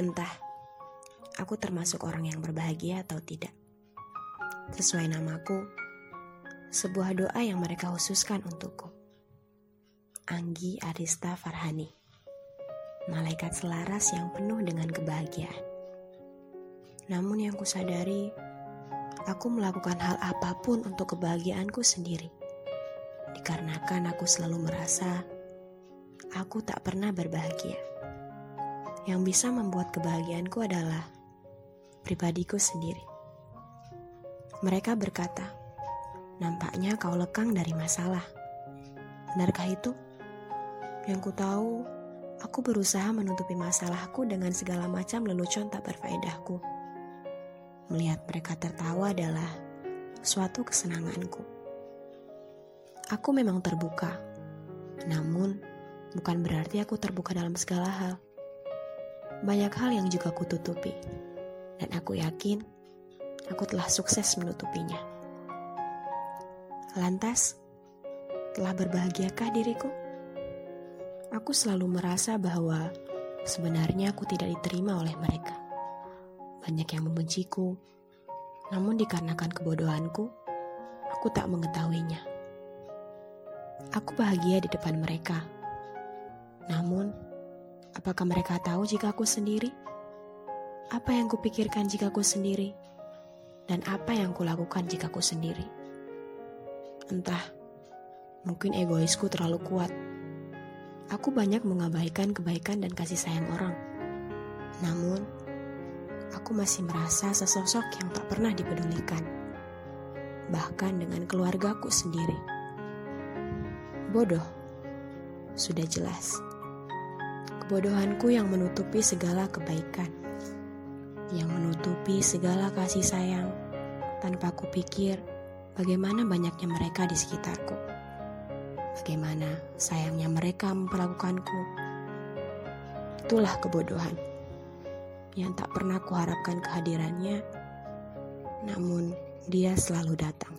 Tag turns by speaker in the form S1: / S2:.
S1: Entah, aku termasuk orang yang berbahagia atau tidak. Sesuai namaku, sebuah doa yang mereka khususkan untukku. Anggi Arista Farhani, malaikat selaras yang penuh dengan kebahagiaan. Namun yang kusadari, aku melakukan hal apa pun untuk kebahagiaanku sendiri. Dikarenakan aku selalu merasa aku tak pernah berbahagia. Yang bisa membuat kebahagiaanku adalah pribadiku sendiri. Mereka berkata, nampaknya kau lekang dari masalah. Benarkah itu? Yang ku tahu, aku berusaha menutupi masalahku dengan segala macam lelucon tak berfaedahku. Melihat mereka tertawa adalah suatu kesenanganku. Aku memang terbuka, namun bukan berarti aku terbuka dalam segala hal. Banyak hal yang juga aku tutupi, dan aku yakin aku telah sukses menutupinya. Lantas, telah berbahagiakah diriku? Aku selalu merasa bahwa sebenarnya aku tidak diterima oleh mereka. Banyak yang membenciku, namun dikarenakan kebodohanku, aku tak mengetahuinya. Aku bahagia di depan mereka. Namun, apakah mereka tahu jika aku sendiri? Apa yang kupikirkan jika aku sendiri? Dan apa yang kulakukan jika aku sendiri? Entah, mungkin egoisku terlalu kuat. Aku banyak mengabaikan kebaikan dan kasih sayang orang. Namun, aku masih merasa sesosok yang tak pernah dipedulikan. Bahkan dengan keluargaku sendiri bodoh. Sudah jelas. Kebodohanku yang menutupi segala kebaikan. Yang menutupi segala kasih sayang tanpa kupikir bagaimana banyaknya mereka di sekitarku. Bagaimana sayangnya mereka memperlakukanku. Itulah kebodohan yang tak pernah kuharapkan kehadirannya, namun dia selalu datang.